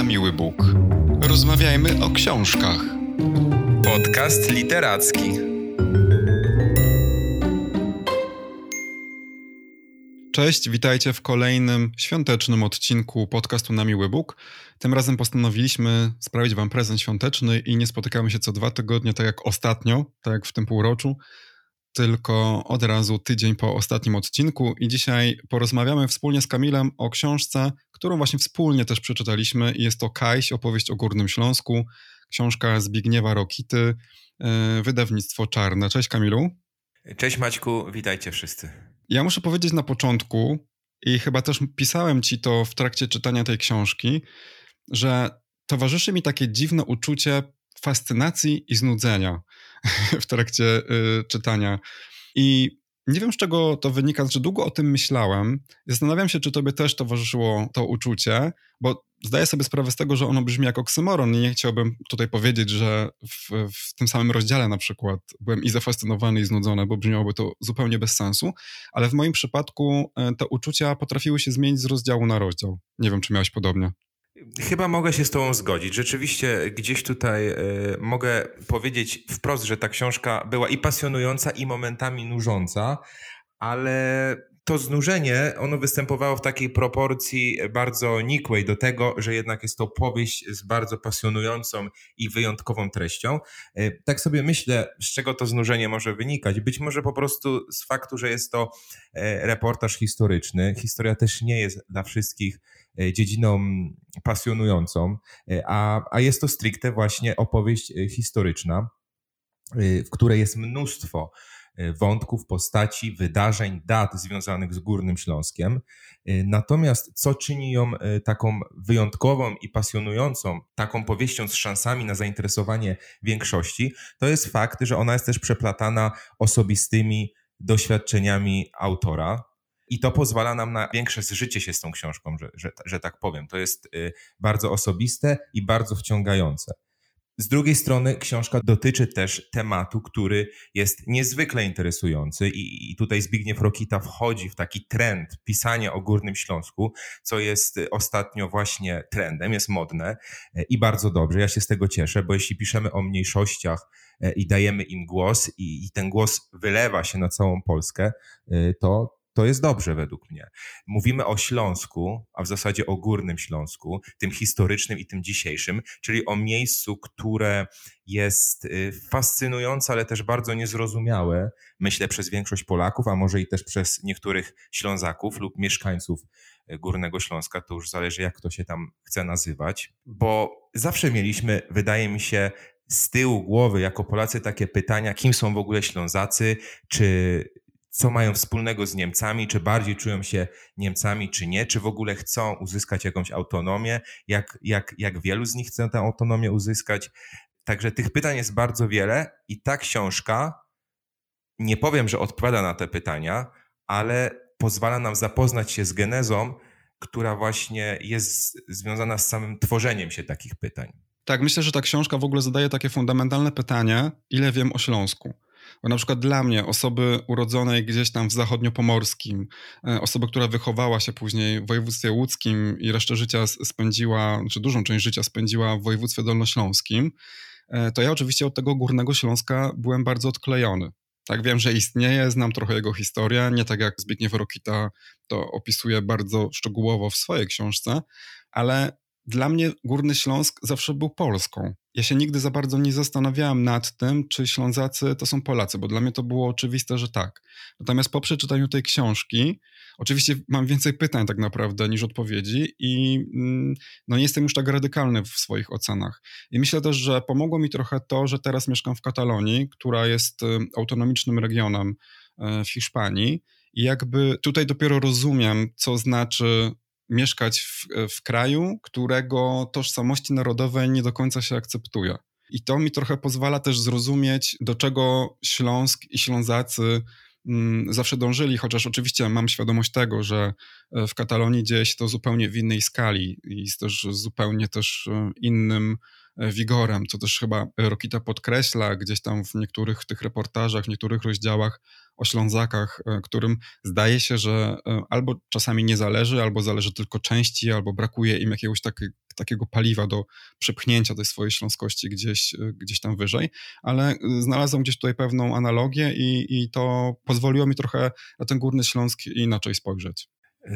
na miły Bóg. Rozmawiajmy o książkach. Podcast literacki. Cześć, witajcie w kolejnym świątecznym odcinku podcastu na miły Bóg. Tym razem postanowiliśmy sprawić wam prezent świąteczny i nie spotykamy się co dwa tygodnie, tak jak ostatnio, tak jak w tym półroczu, tylko od razu tydzień po ostatnim odcinku i dzisiaj porozmawiamy wspólnie z Kamilem o książce, którą właśnie wspólnie też przeczytaliśmy i jest to Kajś, opowieść o Górnym Śląsku, książka Zbigniewa Rokity, yy, wydawnictwo Czarne. Cześć Kamilu. Cześć Maćku, witajcie wszyscy. Ja muszę powiedzieć na początku i chyba też pisałem ci to w trakcie czytania tej książki, że towarzyszy mi takie dziwne uczucie fascynacji i znudzenia w trakcie y, czytania. I nie wiem, z czego to wynika, że długo o tym myślałem. Zastanawiam się, czy tobie też towarzyszyło to uczucie, bo zdaję sobie sprawę z tego, że ono brzmi jak oksymoron i nie chciałbym tutaj powiedzieć, że w, w tym samym rozdziale na przykład byłem i zafascynowany i znudzony, bo brzmiałoby to zupełnie bez sensu, ale w moim przypadku e, te uczucia potrafiły się zmienić z rozdziału na rozdział. Nie wiem, czy miałeś podobnie. Chyba mogę się z Tobą zgodzić. Rzeczywiście gdzieś tutaj y, mogę powiedzieć wprost, że ta książka była i pasjonująca, i momentami nużąca, ale to znużenie, ono występowało w takiej proporcji bardzo nikłej do tego, że jednak jest to powieść z bardzo pasjonującą i wyjątkową treścią. E, tak sobie myślę, z czego to znużenie może wynikać. Być może po prostu z faktu, że jest to e, reportaż historyczny. Historia też nie jest dla wszystkich dziedziną pasjonującą, a, a jest to stricte właśnie opowieść historyczna, w której jest mnóstwo E, wątków, postaci, wydarzeń, dat związanych z Górnym Śląskiem. E, natomiast co czyni ją e, taką wyjątkową i pasjonującą, taką powieścią z szansami na zainteresowanie większości, to jest fakt, że ona jest też przeplatana osobistymi doświadczeniami autora, i to pozwala nam na większe zżycie się z tą książką, że, że, że tak powiem. To jest bardzo osobiste i bardzo wciągające. Z drugiej strony książka dotyczy też tematu, który jest niezwykle interesujący i, i tutaj Zbigniew Rokita wchodzi w taki trend pisania o Górnym Śląsku, co jest ostatnio właśnie trendem, jest modne e, i bardzo dobrze. Ja się z tego cieszę, bo jeśli piszemy o mniejszościach e, i dajemy im głos i, i ten głos wylewa się na całą Polskę, e, to, to jest dobrze według mnie. Mówimy o Śląsku, a w zasadzie o Górnym Śląsku, tym historycznym i tym dzisiejszym, czyli o miejscu, które jest y, fascynujące, ale też bardzo niezrozumiałe, myślę, przez większość Polaków, a może i też przez niektórych Ślązaków lub mieszkańców y, Górnego Śląska, to już zależy, jak to się tam chce nazywać, bo zawsze mieliśmy, wydaje mi się, z tyłu głowy jako Polacy takie pytania, kim są w ogóle Ślązacy, czy co mają wspólnego z Niemcami, czy bardziej czują się Niemcami, czy nie, czy w ogóle chcą uzyskać jakąś autonomię, jak, jak, jak wielu z nich chce tę autonomię uzyskać. Także tych pytań jest bardzo wiele i ta książka, nie powiem, że odpowiada na te pytania, ale pozwala nam zapoznać się z genezą, która właśnie jest związana z samym tworzeniem się takich pytań. Tak, myślę, że ta książka w ogóle zadaje takie fundamentalne pytanie, ile wiem o Śląsku. Bo na przykład dla mnie, osoby urodzonej gdzieś tam w zachodniopomorskim, e, osoby, która wychowała się później w województwie łódzkim i resztę życia spędziła, czy dużą część życia spędziła w województwie dolnośląskim, e, to ja oczywiście od tego Górnego Śląska byłem bardzo odklejony. Tak, wiem, że istnieje, znam trochę jego historię, nie tak jak Zbigniew Rokita to opisuje bardzo szczegółowo w swojej książce, ale dla mnie Górny Śląsk zawsze był Polską. Ja się nigdy za bardzo nie zastanawiałem nad tym, czy Ślązacy to są Polacy, bo dla mnie to było oczywiste, że tak. Natomiast po przeczytaniu tej książki, oczywiście mam więcej pytań tak naprawdę niż odpowiedzi i mm, no nie jestem już tak radykalny w swoich ocenach. I myślę też, że pomogło mi trochę to, że teraz mieszkam w Katalonii, która jest y, autonomicznym regionem y, w Hiszpanii i jakby tutaj dopiero rozumiem, co znaczy mieszkać w, w kraju, którego tożsamości narodowej nie do końca się akceptuje. I to mi trochę pozwala też zrozumieć, do czego Śląsk i Ślązacy mm, zawsze dążyli, chociaż oczywiście mam świadomość tego, że e, w Katalonii dzieje się to zupełnie w innej skali i z też zupełnie też e, innym wigorem, co też chyba Rokita podkreśla gdzieś tam w niektórych tych reportażach, w niektórych rozdziałach, o Ślązakach, e, którym zdaje się, że e, albo czasami nie zależy, albo zależy tylko części, albo brakuje im jakiegoś taki, takiego paliwa do przepchnięcia tej swojej śląskości gdzieś, gdzieś tam wyżej, ale znalazłem gdzieś tutaj pewną analogię i, i to pozwoliło mi trochę na ten Górny Śląsk inaczej spojrzeć.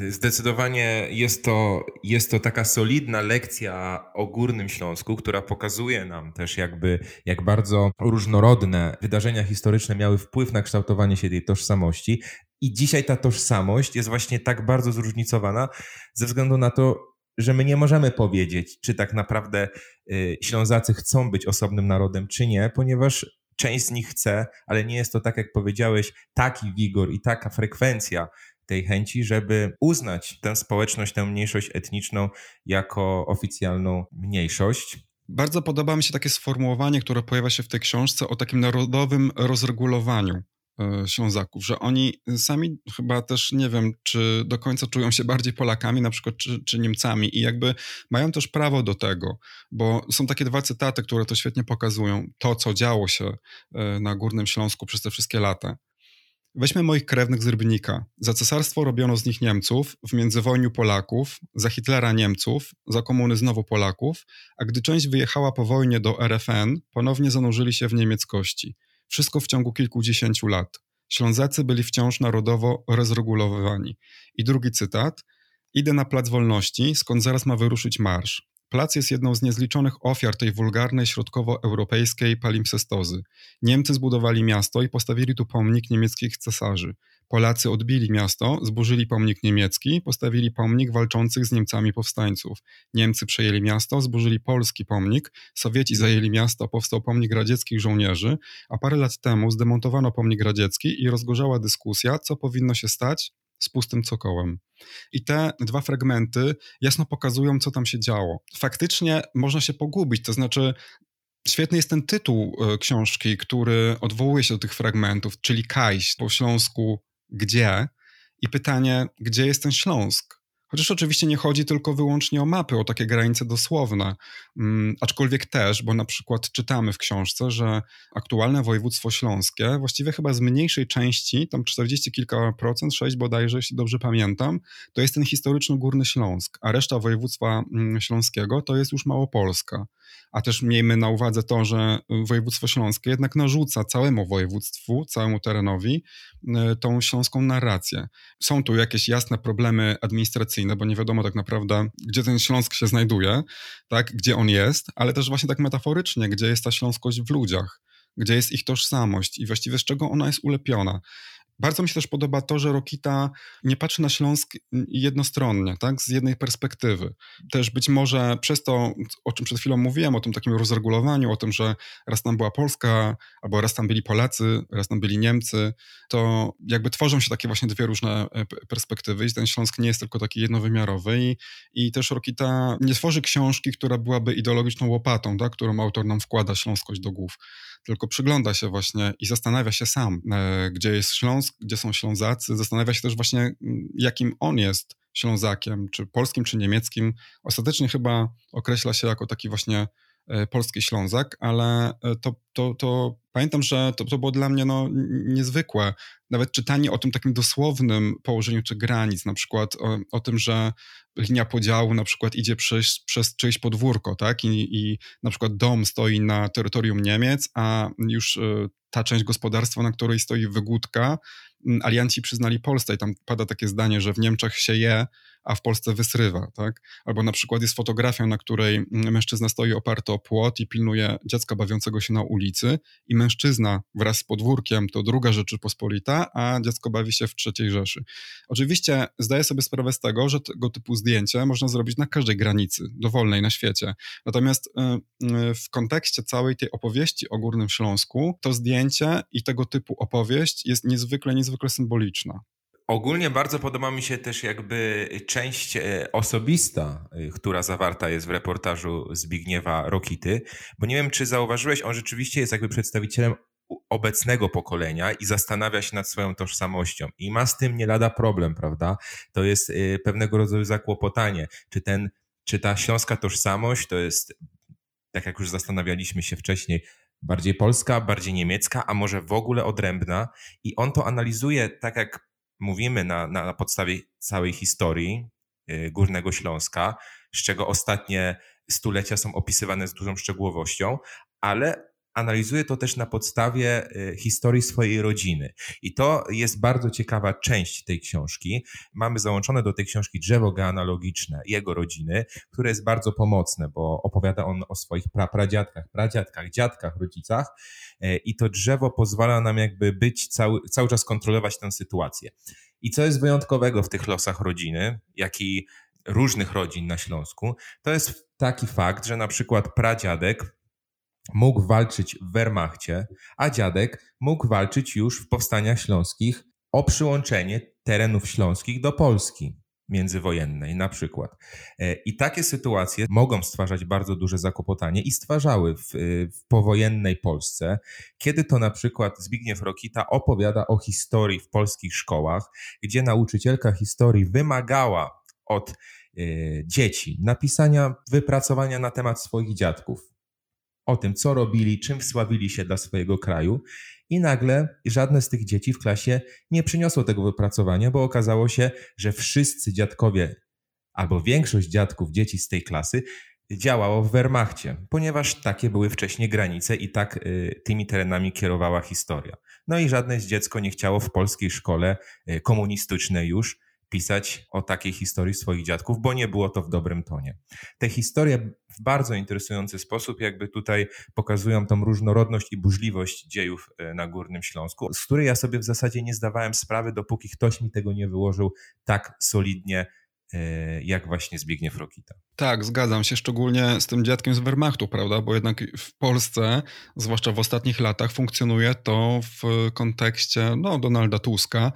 Zdecydowanie jest to, jest to taka solidna lekcja o Górnym Śląsku, która pokazuje nam też jakby, jak bardzo różnorodne wydarzenia historyczne miały wpływ na kształtowanie się tej tożsamości. I dzisiaj ta tożsamość jest właśnie tak bardzo zróżnicowana ze względu na to, że my nie możemy powiedzieć, czy tak naprawdę y, Ślązacy chcą być osobnym narodem, czy nie, ponieważ część z nich chce, ale nie jest to tak, jak powiedziałeś, taki wigor i taka frekwencja tej chęci, żeby uznać tę społeczność, tę mniejszość etniczną jako oficjalną mniejszość. Bardzo podoba mi się takie sformułowanie, które pojawia się w tej książce o takim narodowym rozregulowaniu e, Ślązaków, że oni sami chyba też nie wiem, czy do końca czują się bardziej Polakami, na przykład, czy, czy, Niemcami, i jakby mają też prawo do tego, bo są takie dwa cytaty, które to świetnie pokazują, to, co działo się e, na Górnym Śląsku przez te wszystkie lata. Weźmy moich krewnych z Rybnika. Za cesarstwo robiono z nich Niemców, w międzywojniu Polaków, za Hitlera Niemców, za komuny znowu Polaków, a gdy część wyjechała po wojnie do RFN, ponownie zanurzyli się w niemieckości. Wszystko w ciągu kilkudziesięciu lat. Ślązacy byli wciąż narodowo rozregulowywani. I drugi cytat. Idę na Plac Wolności, skąd zaraz ma wyruszyć marsz. Plac jest jedną z niezliczonych ofiar tej wulgarnej środkowoeuropejskiej palimpsestozy. Niemcy zbudowali miasto i postawili tu pomnik niemieckich cesarzy. Polacy odbili miasto, zburzyli pomnik niemiecki, postawili pomnik walczących z Niemcami powstańców. Niemcy przejęli miasto, zburzyli polski pomnik, Sowieci zajęli miasto, powstał pomnik radzieckich żołnierzy, a parę lat temu zdemontowano pomnik radziecki i rozgorzała dyskusja, co powinno się stać z pustym cokołem. I te dwa fragmenty jasno pokazują, co tam się działo. Faktycznie można się pogubić, to znaczy Świetny jest ten tytuł e, książki, który odwołuje się do tych fragmentów, czyli Kajś po śląsku gdzie i pytanie, gdzie jest ten Śląsk? Chociaż oczywiście nie chodzi tylko wyłącznie o mapy, o takie granice dosłowne, um, aczkolwiek też, bo na przykład czytamy w książce, że aktualne województwo śląskie, właściwie chyba z mniejszej części, tam 40 kilka procent, 6 bodajże, jeśli dobrze pamiętam, to jest ten historyczny Górny Śląsk, a reszta województwa um, śląskiego to jest już Małopolska a też miejmy na uwadze to, że województwo śląskie jednak narzuca całemu województwu, całemu terenowi e, tą śląską narrację. Są tu jakieś jasne problemy administracyjne, bo nie wiadomo tak naprawdę, gdzie ten Śląsk się znajduje, tak, gdzie on jest, ale też właśnie tak metaforycznie, gdzie jest ta śląskość w ludziach gdzie jest ich tożsamość i właściwie z czego ona jest ulepiona. Bardzo mi się też podoba to, że Rokita nie patrzy na Śląsk jednostronnie, tak, z jednej perspektywy. Też być może przez to, o czym przed chwilą mówiłem, o tym takim rozregulowaniu, o tym, że raz tam była Polska, albo raz tam byli Polacy, raz tam byli Niemcy, to jakby tworzą się takie właśnie dwie różne e, perspektywy i ten Śląsk nie jest tylko taki jednowymiarowy i, i też Rokita nie tworzy książki, która byłaby ideologiczną łopatą, tak, którą autor nam wkłada śląskość do głów tylko przygląda się właśnie i zastanawia się sam, e, gdzie jest Śląsk, gdzie są Ślązacy, zastanawia się też właśnie, mm, jakim on jest Ślązakiem, czy polskim, czy niemieckim. Ostatecznie chyba określa się jako taki właśnie e, polski Ślązak, ale e, to, to, to pamiętam, że to, to było dla mnie no, niezwykłe. Nawet czytanie o tym takim dosłownym położeniu czy granic, na przykład o, o tym, że linia podziału na przykład idzie przez, przez czyjeś podwórko, tak? I, I na przykład dom stoi na terytorium Niemiec, a już y, ta część gospodarstwa, na której stoi wygódka, alianci przyznali Polsce i tam pada takie zdanie, że w Niemczech się je, a w Polsce wysrywa, tak? Albo na przykład jest fotografia, na której mężczyzna stoi oparty o płot i pilnuje dziecka bawiącego się na ulicy i mężczyzna wraz z podwórkiem to druga Rzeczypospolita, a dziecko bawi się w trzeciej Rzeszy. Oczywiście zdaję sobie sprawę z tego, że tego typu zdjęcie można zrobić na każdej granicy dowolnej na świecie. Natomiast y, y, w kontekście całej tej opowieści o Górnym Śląsku, to zdjęcie i tego typu opowieść jest niezwykle, niezwykle symboliczna. Ogólnie bardzo podoba mi się też jakby część e, osobista, e, która zawarta jest w reportażu Zbigniewa Rokity, bo nie wiem, czy zauważyłeś, on rzeczywiście jest jakby przedstawicielem obecnego pokolenia i zastanawia się nad swoją tożsamością i ma z tym nie lada problem, prawda? To jest e, pewnego rodzaju zakłopotanie. Czy, ten, czy ta śląska tożsamość to jest, tak jak już zastanawialiśmy się wcześniej, bardziej polska, bardziej niemiecka, a może w ogóle odrębna i on to analizuje tak jak mówimy na, na, na podstawie całej historii, y, Górnego Śląska, z czego ostatnie stulecia są opisywane z dużą szczegółowością, ale analizuje to też na podstawie y, historii swojej rodziny. I to jest bardzo ciekawa część tej książki. Mamy załączone do tej książki drzewo genealogiczne jego rodziny, które jest bardzo pomocne, bo opowiada on o swoich prapradziadkach, pradziadkach, dziadkach, rodzicach y, i to drzewo pozwala nam jakby być cały, cały czas kontrolować tę sytuację. I co jest wyjątkowego w tych losach rodziny, jak i różnych rodzin na Śląsku, to jest taki fakt, że na przykład pradziadek mógł walczyć w Wehrmachcie, a dziadek mógł walczyć już w powstaniach śląskich o przyłączenie terenów śląskich do Polski międzywojennej na przykład. E, I takie sytuacje mogą stwarzać bardzo duże zakłopotanie i stwarzały w, w, powojennej Polsce, kiedy to na przykład Zbigniew Rokita opowiada o historii w polskich szkołach, gdzie nauczycielka historii wymagała od y, dzieci napisania wypracowania na temat swoich dziadków o tym, co robili, czym wsławili się dla swojego kraju. I nagle żadne z tych dzieci w klasie nie przyniosło tego wypracowania, bo okazało się, że wszyscy dziadkowie albo większość dziadków dzieci z tej klasy działało w Wehrmachcie, ponieważ takie były wcześniej granice i tak y, tymi terenami kierowała historia. No i żadne z dziecko nie chciało w polskiej szkole y, komunistycznej już pisać o takiej historii swoich dziadków, bo nie było to w dobrym tonie. Te historie w bardzo interesujący sposób jakby tutaj pokazują tą różnorodność i burzliwość dziejów e, na Górnym Śląsku, z której ja sobie w zasadzie nie zdawałem sprawy, dopóki ktoś mi tego nie wyłożył tak solidnie e, jak właśnie Zbigniew Rokita. Tak, zgadzam się, szczególnie z tym dziadkiem z Wehrmachtu, prawda? Bo jednak w Polsce, zwłaszcza w ostatnich latach, funkcjonuje to w kontekście no, Donalda Tuska,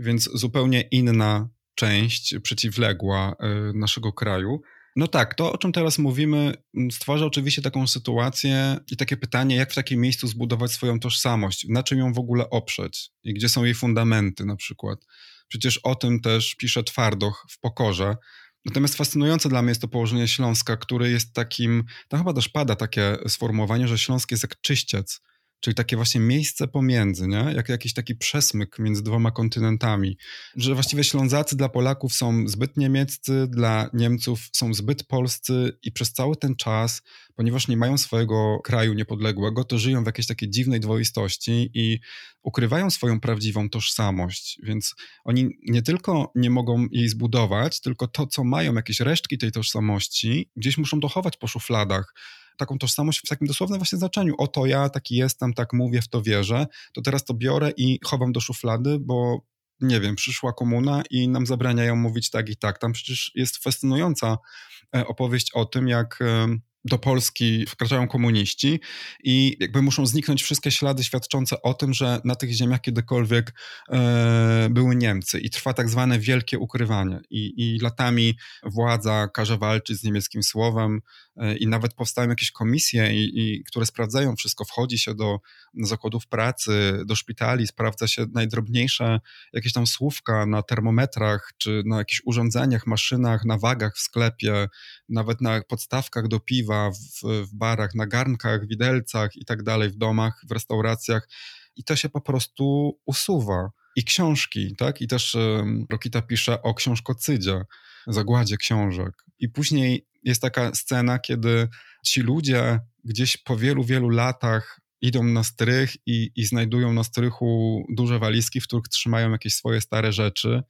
więc zupełnie inna część przeciwległa y, naszego kraju. No tak, to o czym teraz mówimy stwarza oczywiście taką sytuację i takie pytanie, jak w takim miejscu zbudować swoją tożsamość, na czym ją w ogóle oprzeć i gdzie są jej fundamenty na przykład. Przecież o tym też pisze Twardoch w Pokorze. Natomiast fascynujące dla mnie jest to położenie Śląska, który jest takim, tam chyba też pada takie sformułowanie, że Śląsk jest jak czyściec czyli takie właśnie miejsce pomiędzy, nie? jak jakiś taki przesmyk między dwoma kontynentami, że właściwie Ślązacy dla Polaków są zbyt niemieccy, dla Niemców są zbyt polscy i przez cały ten czas, ponieważ nie mają swojego kraju niepodległego, to żyją w jakiejś takiej dziwnej dwoistości i ukrywają swoją prawdziwą tożsamość, więc oni nie tylko nie mogą jej zbudować, tylko to, co mają, jakieś resztki tej tożsamości, gdzieś muszą dochować po szufladach, taką tożsamość w takim dosłownym właśnie znaczeniu. Oto ja taki jestem, tak mówię, w to wierzę, to teraz to biorę i chowam do szuflady, bo nie wiem, przyszła komuna i nam zabraniają mówić tak i tak. Tam przecież jest fascynująca e, opowieść o tym, jak do Polski wkraczają komuniści i jakby muszą zniknąć wszystkie ślady świadczące o tym, że na tych ziemiach kiedykolwiek e, były Niemcy i trwa tak zwane wielkie ukrywanie. I, i latami władza każe walczyć z niemieckim słowem e, i nawet powstają jakieś komisje, i, i, które sprawdzają wszystko, wchodzi się do zakładów pracy, do szpitali, sprawdza się najdrobniejsze jakieś tam słówka na termometrach, czy na jakichś urządzeniach, maszynach, na wagach w sklepie, nawet na podstawkach do piwa, w, w barach, na garnkach, widelcach i tak dalej, w domach, w restauracjach. I to się po prostu usuwa. I książki, tak? I też um, Rokita pisze o książkocydzie, zagładzie książek. I później jest taka scena, kiedy ci ludzie gdzieś po wielu, wielu latach idą na strych i, i znajdują na strychu duże walizki, w których trzymają jakieś swoje stare rzeczy.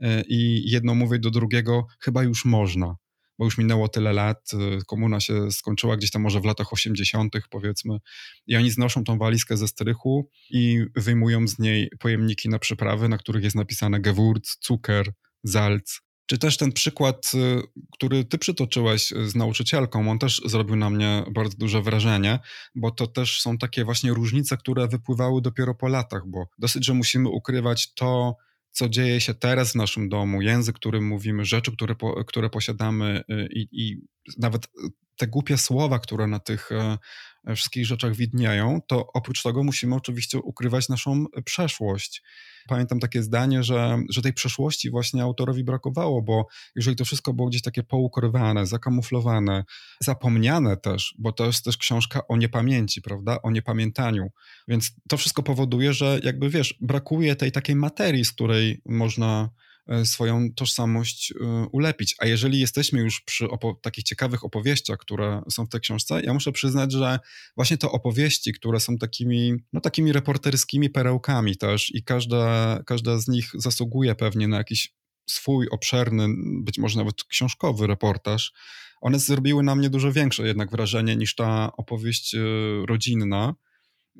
E, I jedno mówi do drugiego, chyba już można bo już minęło tyle lat, y, komuna się skończyła gdzieś tam może w latach 80., powiedzmy, i oni znoszą tą walizkę ze strychu i wyjmują z niej pojemniki na przyprawy, na których jest napisane Gewurz, cukier, Salz. Czy też ten przykład, y, który ty przytoczyłeś z nauczycielką, on też zrobił na mnie bardzo duże wrażenie, bo to też są takie właśnie różnice, które wypływały dopiero po latach, bo dosyć, że musimy ukrywać to, co dzieje się teraz w naszym domu, język, którym mówimy, rzeczy, które, po, które posiadamy y, i, i nawet te głupie słowa, które na tych e, wszystkich rzeczach widnieją, to oprócz tego musimy oczywiście ukrywać naszą przeszłość. Pamiętam takie zdanie, że, że tej przeszłości właśnie autorowi brakowało, bo jeżeli to wszystko było gdzieś takie poukrywane, zakamuflowane, zapomniane też, bo to jest też książka o niepamięci, prawda, o niepamiętaniu, więc to wszystko powoduje, że jakby wiesz, brakuje tej takiej materii, z której można swoją tożsamość e, ulepić. A jeżeli jesteśmy już przy takich ciekawych opowieściach, które są w tej książce, ja muszę przyznać, że właśnie te opowieści, które są takimi, no takimi reporterskimi perełkami też i każda, każda z nich zasługuje pewnie na jakiś swój obszerny, być może nawet książkowy reportaż, one zrobiły na mnie dużo większe jednak wrażenie niż ta opowieść e, rodzinna.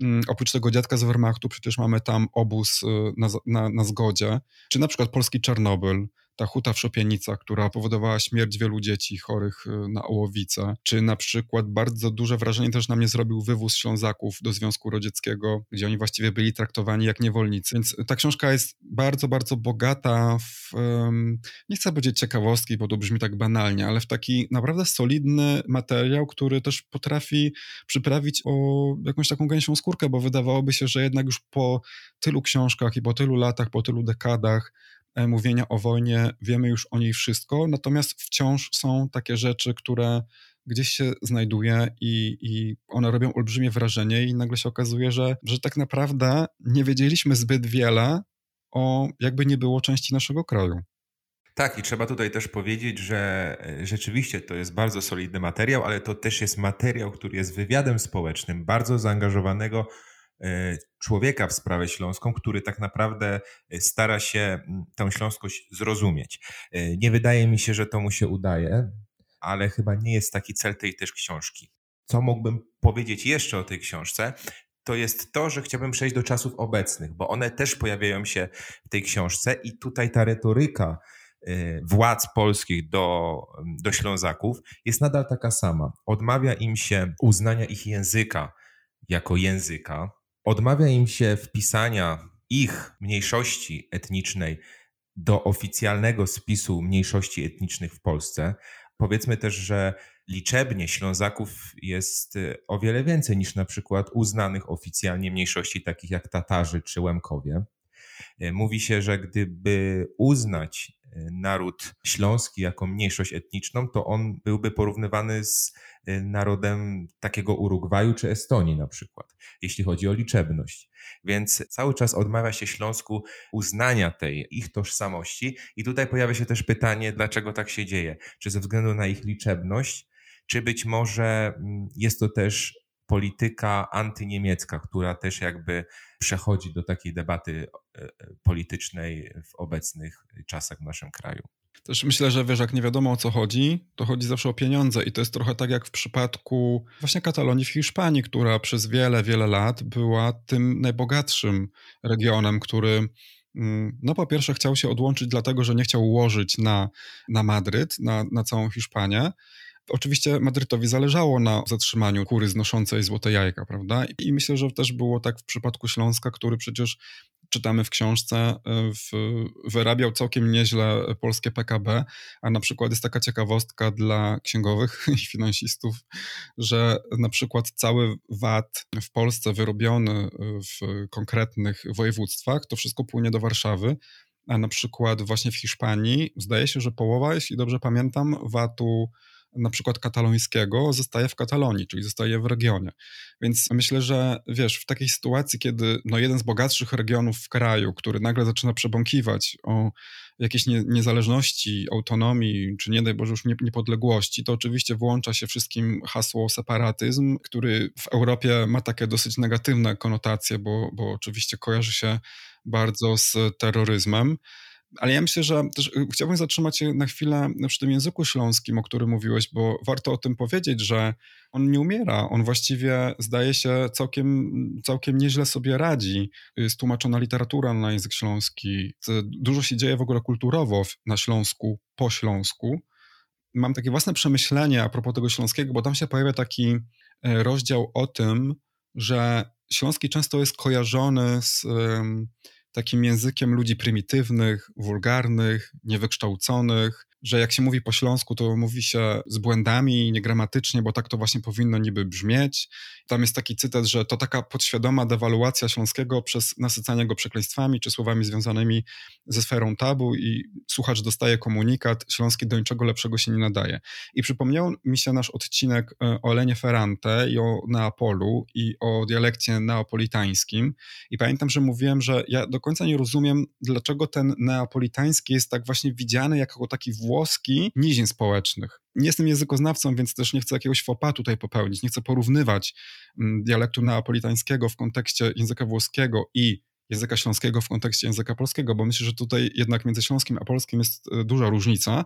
Mm, oprócz tego dziadka z Wehrmachtu przecież mamy tam obóz y, na, na, na zgodzie, czy na przykład polski Czarnobyl, ta huta w Szopienicach, która powodowała śmierć wielu dzieci chorych y, na ołowicę, czy na przykład bardzo duże wrażenie też na mnie zrobił wywóz Ślązaków do Związku Radzieckiego, gdzie oni właściwie byli traktowani jak niewolnicy. Więc ta książka jest bardzo, bardzo bogata w, nie chcę powiedzieć ciekawostki, bo to brzmi tak banalnie, ale w taki naprawdę solidny materiał, który też potrafi przyprawić o jakąś taką gęsią skórkę, bo wydawałoby się, że jednak już po tylu książkach i po tylu latach, po tylu dekadach mówienia o wojnie, wiemy już o niej wszystko, natomiast wciąż są takie rzeczy, które gdzieś się znajduje i, i one robią olbrzymie wrażenie i nagle się okazuje, że, że tak naprawdę nie wiedzieliśmy zbyt wiele o jakby nie było części naszego kraju. Tak, i trzeba tutaj też powiedzieć, że e, rzeczywiście to jest bardzo solidny materiał, ale to też jest materiał, który jest wywiadem społecznym, bardzo zaangażowanego E, człowieka w sprawę śląską, który tak naprawdę e, stara się tę śląskość zrozumieć. E, nie wydaje mi się, że to mu się udaje, ale chyba nie jest taki cel tej też książki. Co mógłbym powiedzieć jeszcze o tej książce? To jest to, że chciałbym przejść do czasów obecnych, bo one też pojawiają się w tej książce i tutaj ta retoryka władz polskich do, do Ślązaków jest nadal taka sama. Odmawia im się uznania ich języka jako języka, Odmawia im się wpisania ich mniejszości etnicznej do oficjalnego spisu mniejszości etnicznych w Polsce. Powiedzmy też, że liczebnie Ślązaków jest y, o wiele więcej niż na przykład uznanych oficjalnie mniejszości takich jak Tatarzy czy Łemkowie. Y, mówi się, że gdyby uznać y, naród śląski jako mniejszość etniczną, to on byłby porównywany z Y, narodem takiego Urugwaju czy Estonii na przykład, jeśli chodzi o liczebność. Więc cały czas odmawia się Śląsku uznania tej ich tożsamości i tutaj pojawia się też pytanie, dlaczego tak się dzieje? Czy ze względu na ich liczebność, czy być może mm, jest to też polityka antyniemiecka, która też jakby przechodzi do takiej debaty e, e, politycznej w obecnych czasach w naszym kraju. Też myślę, że wiesz, jak nie wiadomo o co chodzi, to chodzi zawsze o pieniądze i to jest trochę tak jak w przypadku właśnie Katalonii w Hiszpanii, która przez wiele, wiele lat była tym najbogatszym regionem, który mm, no po pierwsze chciał się odłączyć dlatego, że nie chciał ułożyć na, na Madryt, na, na całą Hiszpanię, Oczywiście Madrytowi zależało na zatrzymaniu kury znoszącej złote jajka, prawda? I myślę, że też było tak w przypadku Śląska, który przecież czytamy w książce, e, w, wyrabiał całkiem nieźle polskie PKB, a na przykład jest taka ciekawostka dla księgowych i finansistów, że na przykład cały VAT w Polsce wyrobiony w konkretnych województwach, to wszystko płynie do Warszawy, a na przykład właśnie w Hiszpanii zdaje się, że połowa, jeśli dobrze pamiętam, VAT-u na przykład katalońskiego zostaje w Katalonii, czyli zostaje w regionie. Więc myślę, że wiesz, w takiej sytuacji, kiedy no, jeden z bogatszych regionów w kraju, który nagle zaczyna przebąkiwać o jakiejś nie, niezależności, autonomii, czy nie daj Boże już nie, niepodległości, to oczywiście włącza się wszystkim hasło separatyzm, który w Europie ma takie dosyć negatywne konotacje, bo, bo oczywiście kojarzy się bardzo z terroryzmem. Ale ja myślę, że też y, chciałbym zatrzymać się na chwilę przy tym języku śląskim, o którym mówiłeś, bo warto o tym powiedzieć, że on nie umiera. On właściwie zdaje się całkiem, całkiem nieźle sobie radzi. Jest tłumaczona literatura na język śląski. Dużo się dzieje w ogóle kulturowo na Śląsku, po Śląsku. Mam takie własne przemyślenie a propos tego śląskiego, bo tam się pojawia taki e, rozdział o tym, że śląski często jest kojarzony z takim językiem ludzi prymitywnych, wulgarnych, niewykształconych, że jak się mówi po śląsku, to mówi się z błędami, niegramatycznie, bo tak to właśnie powinno niby brzmieć. Tam jest taki cytat, że to taka podświadoma dewaluacja śląskiego przez nasycanie go przekleństwami czy słowami związanymi ze sferą tabu i słuchacz dostaje komunikat, śląski do niczego lepszego się nie nadaje. I przypomniał mi się nasz odcinek e, o Lenie Ferrante i o Neapolu i o dialekcie neapolitańskim. I pamiętam, że mówiłem, że ja do końca nie rozumiem, dlaczego ten neapolitański jest tak właśnie widziany jako taki włoski nizin społecznych. Nie jestem językoznawcą, więc też nie chcę jakiegoś fopa tutaj popełnić. Nie chcę porównywać mm, dialektu neapolitańskiego w kontekście języka włoskiego i języka śląskiego w kontekście języka polskiego, bo myślę, że tutaj jednak między śląskim a polskim jest e, duża różnica,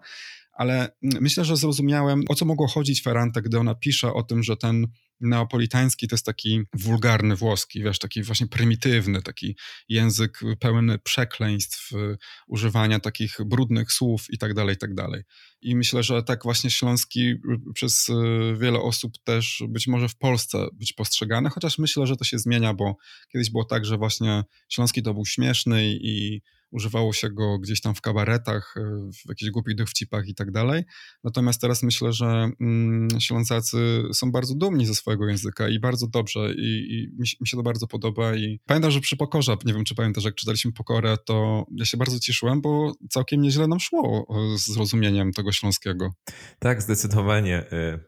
ale mm, myślę, że zrozumiałem, o co mogło chodzić Ferrante, gdy ona pisze o tym, że ten neapolitański to jest taki wulgarny włoski, wiesz, taki właśnie prymitywny, taki język pełny przekleństw, y, używania takich brudnych słów i tak dalej, i tak dalej. I myślę, że tak właśnie śląski y, przez y, wiele osób też być może w Polsce być postrzegany, chociaż myślę, że to się zmienia, bo kiedyś było tak, że właśnie śląski to był śmieszny i używało się go gdzieś tam w kabaretach, e, w jakichś głupich dowcipach i tak dalej. Natomiast teraz myślę, że mm, Ślązacy są bardzo dumni ze swojego języka i bardzo dobrze i, i mi, mi, się to bardzo podoba i pamiętam, że przy Pokorze, nie wiem czy pamiętasz, jak czytaliśmy Pokorę, to ja się bardzo cieszyłem, bo całkiem nieźle nam szło z zrozumieniem tego śląskiego. Tak, zdecydowanie. E,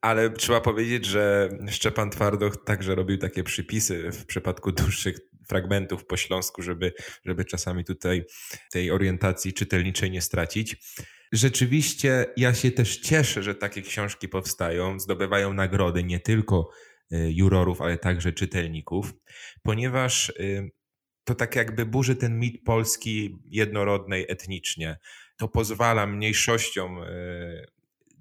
ale trzeba powiedzieć, że Szczepan Twardoch także robił takie przypisy w przypadku dłuższych fragmentów po śląsku, żeby, żeby czasami tutaj tej orientacji czytelniczej nie stracić. Rzeczywiście ja się też cieszę, że takie książki powstają, zdobywają nagrody nie tylko y, jurorów, ale także czytelników, ponieważ y, to tak jakby burzy ten mit Polski jednorodnej etnicznie. To pozwala mniejszościom y,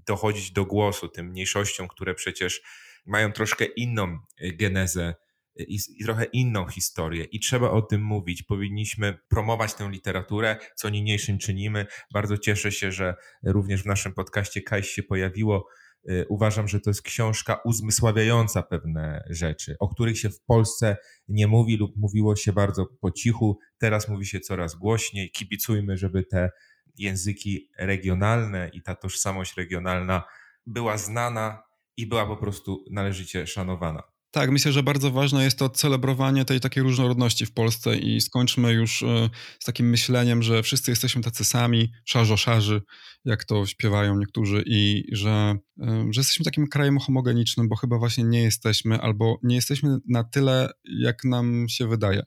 dochodzić do głosu, tym mniejszościom, które przecież mają troszkę inną genezę i, i, trochę inną historię i trzeba o tym mówić. Powinniśmy promować tę literaturę, co niniejszym czynimy. Bardzo cieszę się, że również w naszym podcaście Kajś się pojawiło. Y, uważam, że to jest książka uzmysławiająca pewne rzeczy, o których się w Polsce nie mówi lub mówiło się bardzo po cichu. Teraz mówi się coraz głośniej. Kibicujmy, żeby te języki regionalne i ta tożsamość regionalna była znana i była po prostu należycie szanowana. Tak, myślę, że bardzo ważne jest to celebrowanie tej takiej różnorodności w Polsce i skończmy już e, z takim myśleniem, że wszyscy jesteśmy tacy sami, szarzo-szarzy, jak to śpiewają niektórzy i że, e, że jesteśmy takim krajem homogenicznym, bo chyba właśnie nie jesteśmy albo nie jesteśmy na tyle, jak nam się wydaje.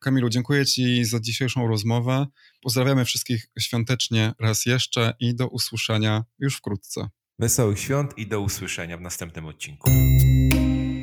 Kamilu, dziękuję Ci za dzisiejszą rozmowę. Pozdrawiamy wszystkich świątecznie raz jeszcze i do usłyszenia już wkrótce. Wesołych świąt i do usłyszenia w następnym odcinku